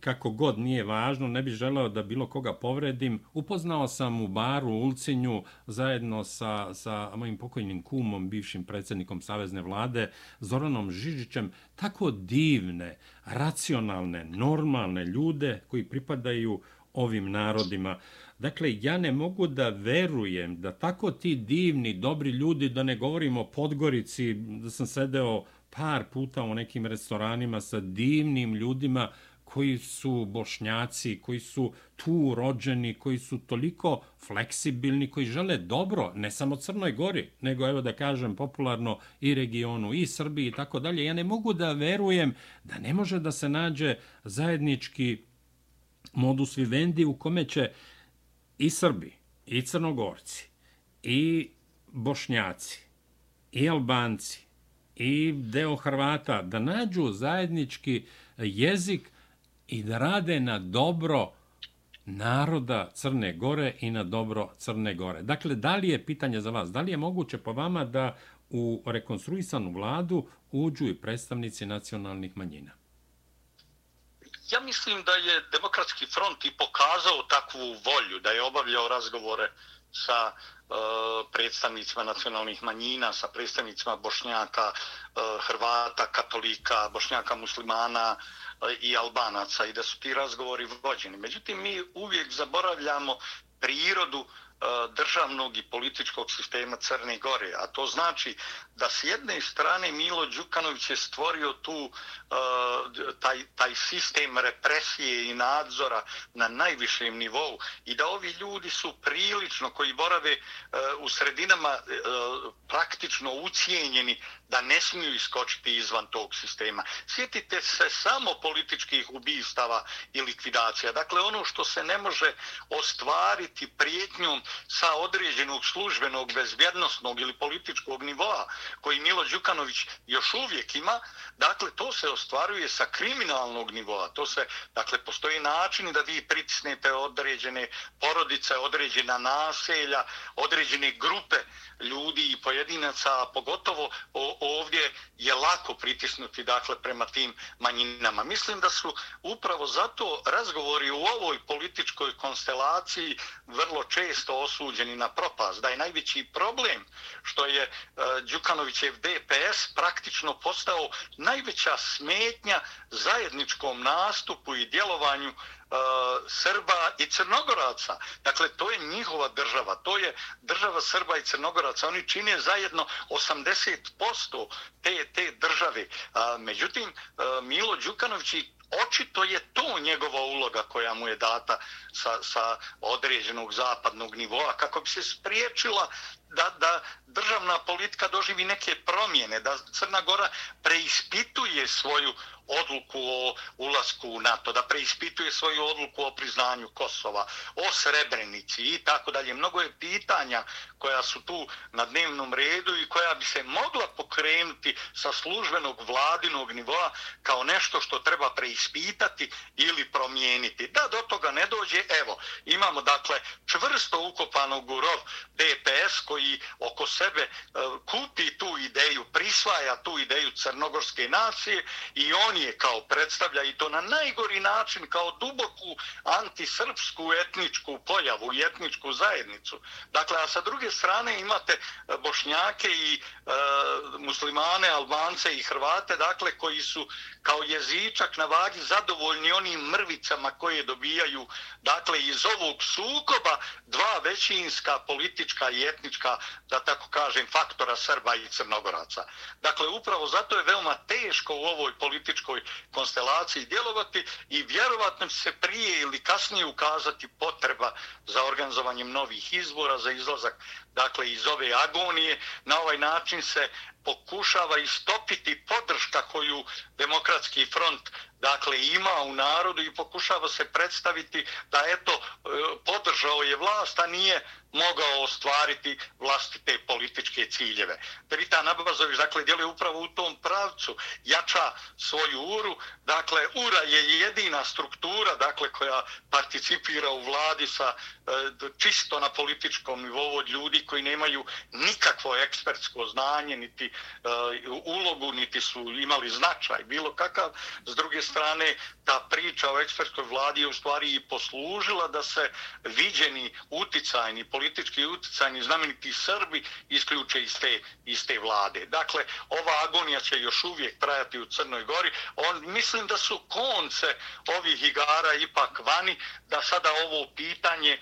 kako god nije važno, ne bih želeo da bilo koga povredim. Upoznao sam u baru u Ulcinju zajedno sa, sa mojim pokojnim kumom, bivšim predsjednikom Savezne vlade, Zoranom Žižićem, tako divne, racionalne, normalne ljude koji pripadaju ovim narodima. Dakle, ja ne mogu da verujem da tako ti divni, dobri ljudi, da ne govorimo o Podgorici, da sam sedeo par puta u nekim restoranima sa divnim ljudima koji su bošnjaci, koji su tu rođeni, koji su toliko fleksibilni, koji žele dobro, ne samo Crnoj Gori, nego evo da kažem popularno i regionu, i Srbiji i tako dalje. Ja ne mogu da verujem da ne može da se nađe zajednički modus vivendi u kome će i Srbi, i Crnogorci, i Bošnjaci, i Albanci, i deo Hrvata da nađu zajednički jezik i da rade na dobro naroda Crne Gore i na dobro Crne Gore. Dakle, da li je pitanje za vas, da li je moguće po vama da u rekonstruisanu vladu uđu i predstavnici nacionalnih manjina? Ja mislim da je Demokratski front i pokazao takvu volju, da je obavljao razgovore sa e, predstavnicima nacionalnih manjina, sa predstavnicima Bošnjaka, uh, Hrvata, Katolika, Bošnjaka, Muslimana, e, i Albanaca i da su ti razgovori vođeni. Međutim, mi uvijek zaboravljamo prirodu E, E, državnog i političkog sistema Crne Gore. A to znači da s jedne strane Milo Đukanović je stvorio tu e, taj, taj sistem represije i nadzora na najvišem nivou i da ovi ljudi su prilično koji borave e, u sredinama praktično ucijenjeni da ne smiju iskočiti izvan tog sistema. Sjetite se samo političkih ubistava i likvidacija. Dakle, ono što se ne može ostvariti prijetnjom sa određenog službenog, bezbjednostnog ili političkog nivoa koji Milo Đukanović još uvijek ima, dakle, to se ostvaruje sa kriminalnog nivoa. To se, dakle, postoji način da vi pritisnete određene porodice, određena naselja, određene grupe ljudi i pojedinaca, a pogotovo ovdje je lako pritisnuti dakle prema tim manjinama. Mislim da su upravo zato razgovori u ovoj političkoj konstelaciji vrlo često osuđeni na propast. Da je najveći problem što je e, Đukanovićev DPS praktično postao najveća smetnja zajedničkom nastupu i djelovanju Srba i Crnogoraca. Dakle, to je njihova država. To je država Srba i Crnogoraca. Oni čine zajedno 80% te, te države. Međutim, Milo Đukanović i očito je to njegova uloga koja mu je data sa, sa određenog zapadnog nivoa kako bi se spriječila da, da državna politika doživi neke promjene, da Crna Gora preispituje svoju odluku o ulasku u NATO, da preispituje svoju odluku o priznanju Kosova, o Srebrenici i tako dalje. Mnogo je pitanja koja su tu na dnevnom redu i koja bi se mogla pokrenuti sa službenog vladinog nivoa kao nešto što treba preispitati ili promijeniti. Da do toga ne dođe, evo, imamo dakle čvrsto ukopanog u rov DPS koji oko sebe e, kupi tu ideju, prisvaja tu ideju crnogorske nacije i on je kao predstavlja i to na najgori način kao duboku antisrpsku etničku pojavu i etničku zajednicu. Dakle, a sa druge strane imate e, bošnjake i e, muslimane, albance i hrvate, dakle, koji su kao jezičak na vagi zadovoljni onim mrvicama koje dobijaju, dakle, iz ovog sukoba dva većinska politička i etnička, da tako kažem, faktora Srba i Crnogoraca. Dakle, upravo zato je veoma teško u ovoj političkoj konstelaciji djelovati i vjerovatno se prije ili kasnije ukazati potreba za organizovanjem novih izbora, za izlazak dakle, iz ove agonije. Na ovaj način se pokušava istopiti podrška koju demokratski front dakle ima u narodu i pokušava se predstaviti da eto e, podržao je vlast a nije mogao ostvariti vlastite političke ciljeve. Perita Nabazović dakle djeluje upravo u tom pravcu, jača svoju uru, dakle ura je jedina struktura dakle koja participira u vladi sa E, čisto na političkom nivou od ljudi koji nemaju nikakvo ekspertsko znanje niti uh, ulogu niti su imali značaj bilo kakav. S druge strane ta priča o ekspertskoj vladi je u stvari i poslužila da se viđeni uticajni politički uticajni znameniti Srbi isključe iz te, iz te vlade. Dakle ova agonija će još uvijek trajati u Crnoj Gori. On mislim da su konce ovih igara ipak vani da sada ovo pitanje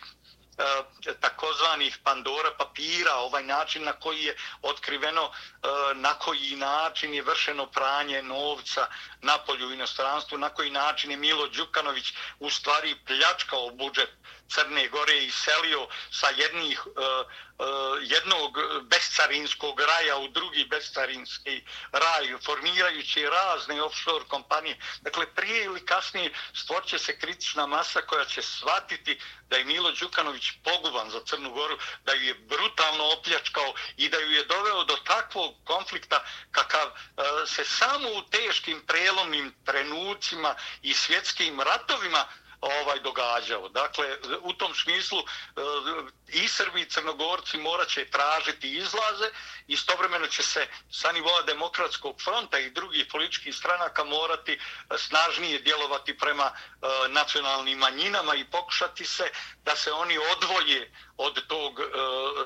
E, takozvanih Pandora papira, ovaj način na koji je otkriveno, e, na koji način je vršeno pranje novca na polju inostranstvu, na koji način je Milo Đukanović u stvari pljačkao budžet Crne Gore i sa jednih, uh, uh, jednog bescarinskog raja u drugi bescarinski raj, formirajući razne offshore kompanije. Dakle, prije ili kasnije stvorće se kritična masa koja će shvatiti da je Milo Đukanović poguban za Crnu Goru, da ju je brutalno opljačkao i da ju je doveo do takvog konflikta kakav uh, se samo u teškim prelomnim trenucima i svjetskim ratovima ovaj događao. Dakle, u tom smislu e, i Srbi i Crnogorci morat će tražiti izlaze, istovremeno će se sa nivoa demokratskog fronta i drugih političkih stranaka morati snažnije djelovati prema e, nacionalnim manjinama i pokušati se da se oni odvoje od tog e,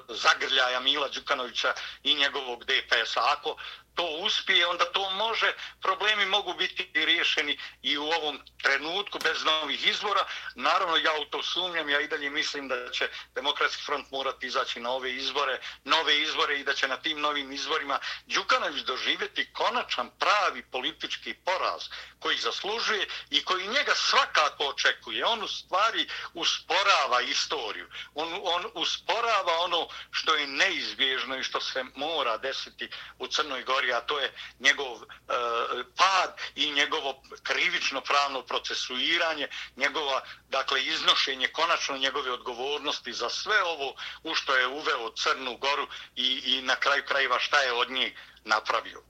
zagrljaja Mila Đukanovića i njegovog DPS-a. Ako to uspije, onda to može, problemi mogu biti riješeni i u ovom trenutku bez novih izbora. Naravno, ja u to sumnjam, ja i dalje mislim da će Demokratski front morati izaći na ove izbore, nove izbore i da će na tim novim izborima Đukanović doživjeti konačan pravi politički poraz koji zaslužuje i koji njega svakako očekuje. On u stvari usporava istoriju. On, on usporava ono što je neizbježno i što se mora desiti u Crnoj Gori, a to je njegov e, pad i njegovo krivično pravno procesuiranje, njegova dakle iznošenje konačno njegove odgovornosti za sve ovo u što je uveo Crnu Goru i, i na kraju krajeva šta je od njih napravio.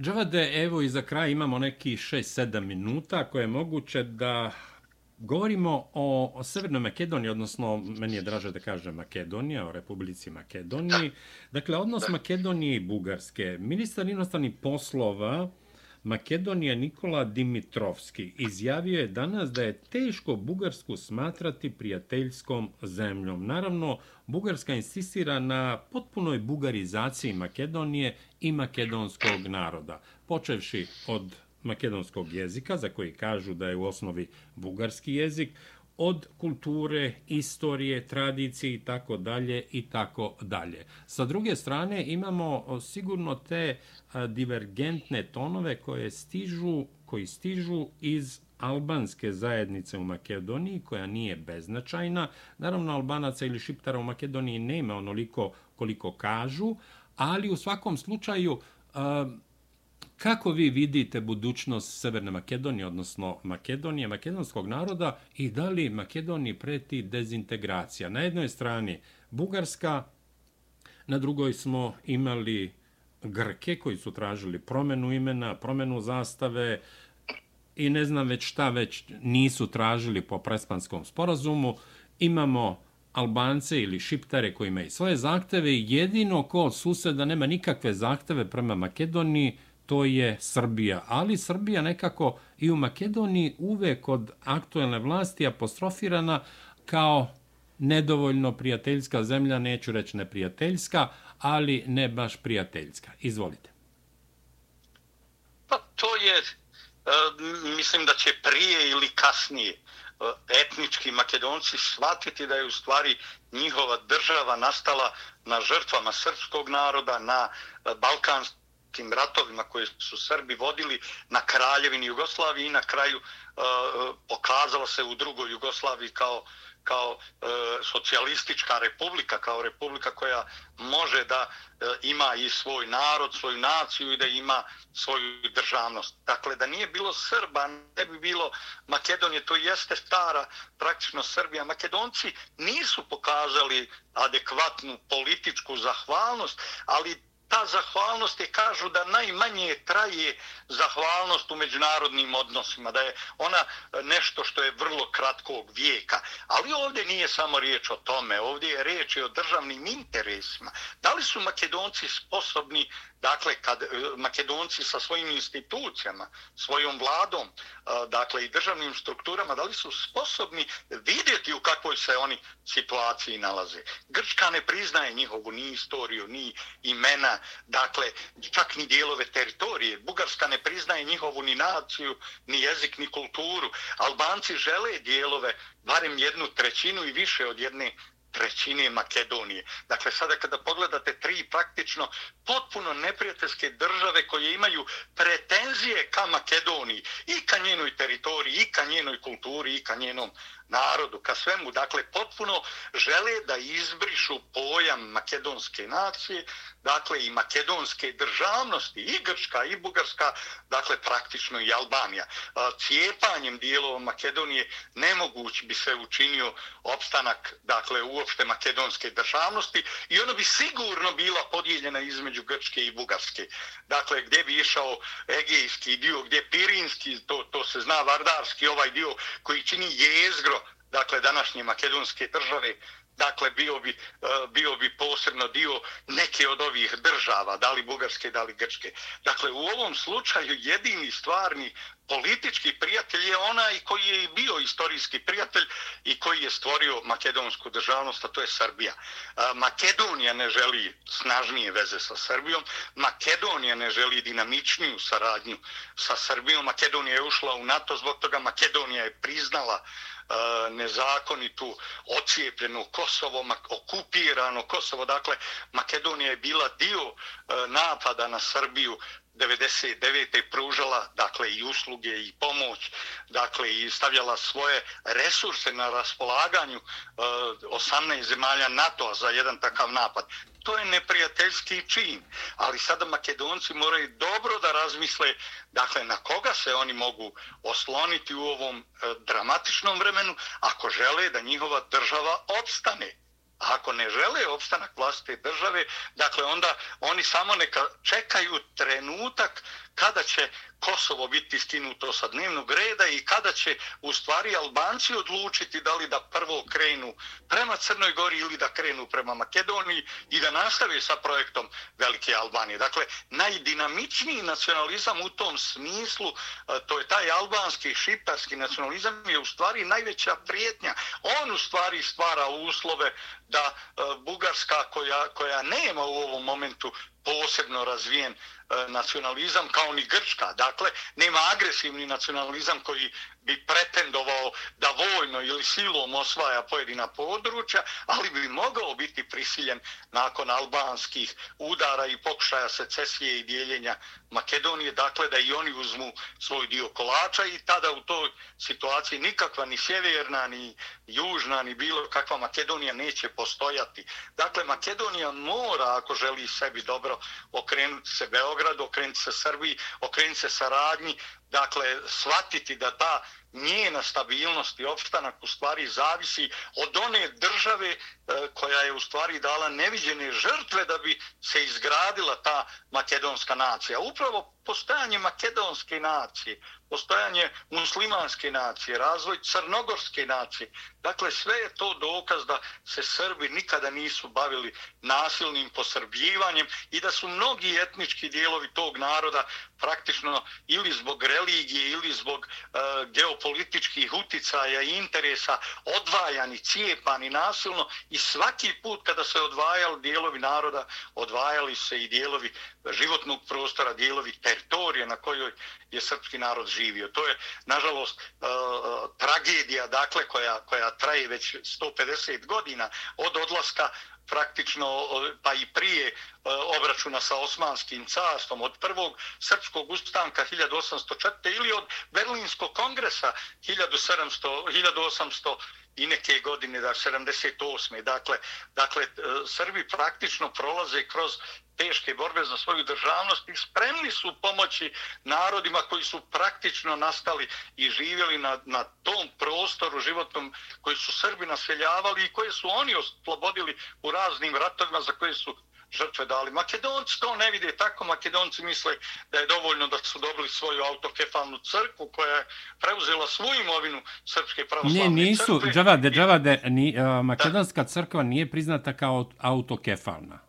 Džavade, evo i za kraj imamo neki 6-7 minuta koje je moguće da govorimo o, o Severnoj Makedoniji, odnosno meni je draže da kažem Makedonija, o Republici Makedoniji. Dakle, odnos Makedonije i Bugarske. Ministar inostranih poslova Makedonija Nikola Dimitrovski izjavio je danas da je teško Bugarsku smatrati prijateljskom zemljom. Naravno, Bugarska insistira na potpunoj bugarizaciji Makedonije i makedonskog naroda, počevši od makedonskog jezika, za koji kažu da je u osnovi bugarski jezik, od kulture, istorije, tradicije i tako dalje i tako dalje. Sa druge strane imamo sigurno te e, divergentne tonove koje stižu, koji stižu iz albanske zajednice u Makedoniji, koja nije beznačajna. Naravno, albanaca ili šiptara u Makedoniji nema onoliko koliko kažu, ali u svakom slučaju e, kako vi vidite budućnost Severne Makedonije, odnosno Makedonije, makedonskog naroda i da li Makedoniji preti dezintegracija? Na jednoj strani Bugarska, na drugoj smo imali Grke koji su tražili promenu imena, promenu zastave i ne znam već šta već nisu tražili po prespanskom sporazumu. Imamo Albance ili Šiptare koji imaju svoje zahteve, jedino ko od suseda nema nikakve zahteve prema Makedoniji, to je Srbija. Ali Srbija nekako i u Makedoniji uvek od aktuelne vlasti apostrofirana kao nedovoljno prijateljska zemlja, neću reći neprijateljska, ali ne baš prijateljska. Izvolite. Pa to je, e, mislim da će prije ili kasnije e, etnički makedonci shvatiti da je u stvari njihova država nastala na žrtvama srpskog naroda, na e, tim ratovima koje su Srbi vodili na kraljevini Jugoslaviji i na kraju e, pokazalo se u drugoj Jugoslaviji kao kao e, socijalistička republika, kao republika koja može da e, ima i svoj narod, svoju naciju i da ima svoju državnost. Dakle, da nije bilo Srba, ne bi bilo Makedonije, to jeste stara praktično Srbija. Makedonci nisu pokazali adekvatnu političku zahvalnost, ali ta zahvalnost je kažu da najmanje traje zahvalnost u međunarodnim odnosima, da je ona e, nešto što je vrlo kratkog vijeka. Ali ovdje nije samo riječ o tome, ovdje je riječ i o državnim interesima. Da li su makedonci sposobni Dakle, kad e, Makedonci sa svojim institucijama, svojom vladom, e, dakle i državnim strukturama, da li su sposobni vidjeti u kakvoj se oni situaciji nalaze. Grčka ne priznaje njihovu ni istoriju, ni imena, dakle, čak ni dijelove teritorije. Bugarska ne priznaje njihovu ni naciju, ni jezik, ni kulturu. Albanci žele dijelove, barem jednu trećinu i više od jedne trećine Makedonije. Dakle, sada kada pogledate tri praktično potpuno neprijateljske države koje imaju pretenzije ka Makedoniji i ka njenoj teritoriji, i ka njenoj kulturi, i ka njenom narodu, ka svemu. Dakle, potpuno žele da izbrišu pojam makedonske nacije, dakle i makedonske državnosti, i Grčka, i Bugarska, dakle praktično i Albanija. Cijepanjem dijelova Makedonije nemoguć bi se učinio opstanak, dakle, uopšte makedonske državnosti i ono bi sigurno bila podijeljena između Grčke i Bugarske. Dakle, gdje bi išao Egejski dio, gdje Pirinski, to, to se zna, Vardarski, ovaj dio koji čini jezgro dakle današnje makedonske države dakle bio bi, e, bio bi posebno dio neke od ovih država, da li bugarske, da li grčke. Dakle, u ovom slučaju jedini stvarni politički prijatelj je onaj koji je bio istorijski prijatelj i koji je stvorio makedonsku državnost, a to je Srbija. E, Makedonija ne želi snažnije veze sa Srbijom, Makedonija ne želi dinamičniju saradnju sa Srbijom, Makedonija je ušla u NATO, zbog toga Makedonija je priznala uh, nezakonitu ocijepljenu Kosovo, okupirano Kosovo. Dakle, Makedonija je bila dio napada na Srbiju 99. pružala dakle i usluge i pomoć dakle i stavljala svoje resurse na raspolaganju e, 18 zemalja NATO za jedan takav napad to je neprijateljski čin. Ali sada Makedonci moraju dobro da razmisle dakle, na koga se oni mogu osloniti u ovom e, dramatičnom vremenu ako žele da njihova država opstane. A ako ne žele opstanak vlastite države, dakle onda oni samo neka čekaju trenutak kada će Kosovo biti skinuto sa dnevnog reda i kada će u stvari Albanci odlučiti da li da prvo krenu prema Crnoj Gori ili da krenu prema Makedoniji i da nastave sa projektom Velike Albanije. Dakle, najdinamičniji nacionalizam u tom smislu, e, to je taj albanski šiptarski nacionalizam, je u stvari najveća prijetnja. On u stvari stvara uslove da e, Bugarska koja, koja nema u ovom momentu posebno razvijen e, nacionalizam kao ni Grčka. Dakle, nema agresivni nacionalizam koji bi pretendovao da vojno ili silom osvaja pojedina područja, ali bi mogao biti prisiljen nakon albanskih udara i pokušaja secesije i dijeljenja Makedonije, dakle da i oni uzmu svoj dio kolača i tada u toj situaciji nikakva ni sjeverna, ni južna, ni bilo kakva Makedonija neće postojati. Dakle, Makedonija mora, ako želi sebi dobro, okrenuti se Beogradu, okrenuti se Srbiji, okrenuti se saradnji, dakle, shvatiti da ta njena stabilnost i opstanak u stvari zavisi od one države e, koja je u stvari dala neviđene žrtve da bi se izgradila ta makedonska nacija. Upravo postojanje makedonske nacije, postojanje muslimanske nacije, razvoj crnogorske nacije. Dakle, sve je to dokaz da se Srbi nikada nisu bavili nasilnim posrbljivanjem i da su mnogi etnički dijelovi tog naroda praktično ili zbog religije ili zbog e, geopolitičkih uticaja i interesa odvajani, cijepani nasilno i svaki put kada se odvajali dijelovi naroda, odvajali se i dijelovi životnog prostora, dijelovi teritorije na kojoj je srpski narod živio. To je, nažalost, e, e tragedija, dakle, koja, koja traje već 150 godina od odlaska praktično pa i prije obračuna sa Osmanskim carstvom od prvog srpskog ustanka 1804. ili od Berlinskog kongresa 1700, 1800 i neke godine, da 78. Dakle, dakle, e, Srbi praktično prolaze kroz teške borbe za svoju državnost i spremni su pomoći narodima koji su praktično nastali i živjeli na, na tom prostoru životnom koji su Srbi naseljavali i koje su oni oslobodili u raznim ratovima za koje su žrtve dali. Makedonci to ne vide tako. Makedonci misle da je dovoljno da su dobili svoju autokefalnu crkvu koja je preuzela svoju imovinu Srpske pravoslavne crkve. Ne, nisu. Crkve. Džavade, džavade, ni, uh, Makedonska da. crkva nije priznata kao autokefalna.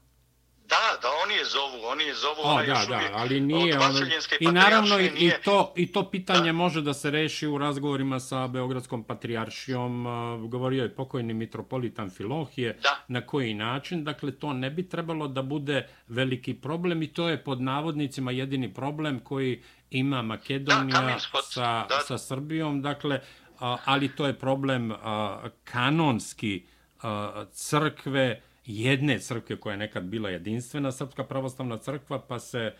Da, da, oni je zovu, oni je zovu o, da, da, ali nije ono, i naravno i, nije... to i to pitanje da. može da se reši u razgovorima sa beogradskom patrijaršijom, govorio je pokojni mitropolitan Filohije, da. na koji način, dakle to ne bi trebalo da bude veliki problem i to je pod navodnicima jedini problem koji ima Makedonija da, sa, da. sa Srbijom, dakle, ali to je problem kanonski crkve, jedne crkve koja je nekad bila jedinstvena srpska pravoslavna crkva, pa se e,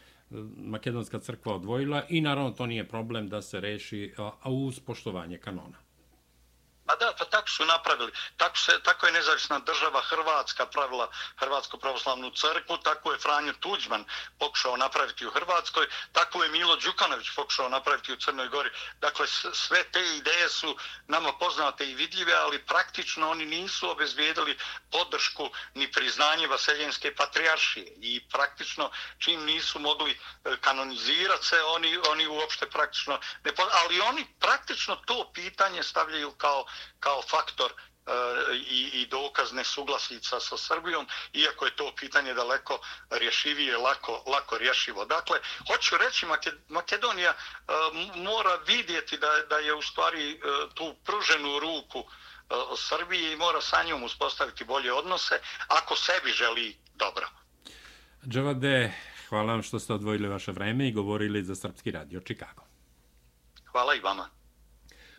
makedonska crkva odvojila i naravno to nije problem da se reši a uz poštovanje kanona. Pa da, pa tako su napravili. Tako, se, tako je nezavisna država Hrvatska pravila Hrvatsku pravoslavnu crkvu, tako je Franjo Tuđman pokušao napraviti u Hrvatskoj, tako je Milo Đukanović pokušao napraviti u Crnoj Gori. Dakle, sve te ideje su nama poznate i vidljive, ali praktično oni nisu obezvijedili podršku ni priznanje Vaseljenske patrijaršije. I praktično, čim nisu mogli e, kanonizirati se, oni, oni uopšte praktično ne Ali oni praktično to pitanje stavljaju kao kao faktor e, i, i dokaz nesuglasica sa Srbijom, iako je to pitanje daleko rješivije, lako, lako rješivo. Dakle, hoću reći, Makedonija e, mora vidjeti da, da je u stvari e, tu pruženu ruku Srbije i mora sa njom uspostaviti bolje odnose ako sebi želi dobro. Džavade, hvala vam što ste odvojili vaše vreme i govorili za Srpski radio Čikago. Hvala i vama.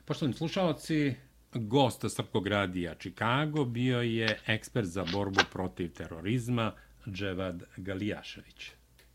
Poštovni slušalci, Gost Srpkog radija Chicago bio je ekspert za borbu protiv terorizma Dževad Galijašević.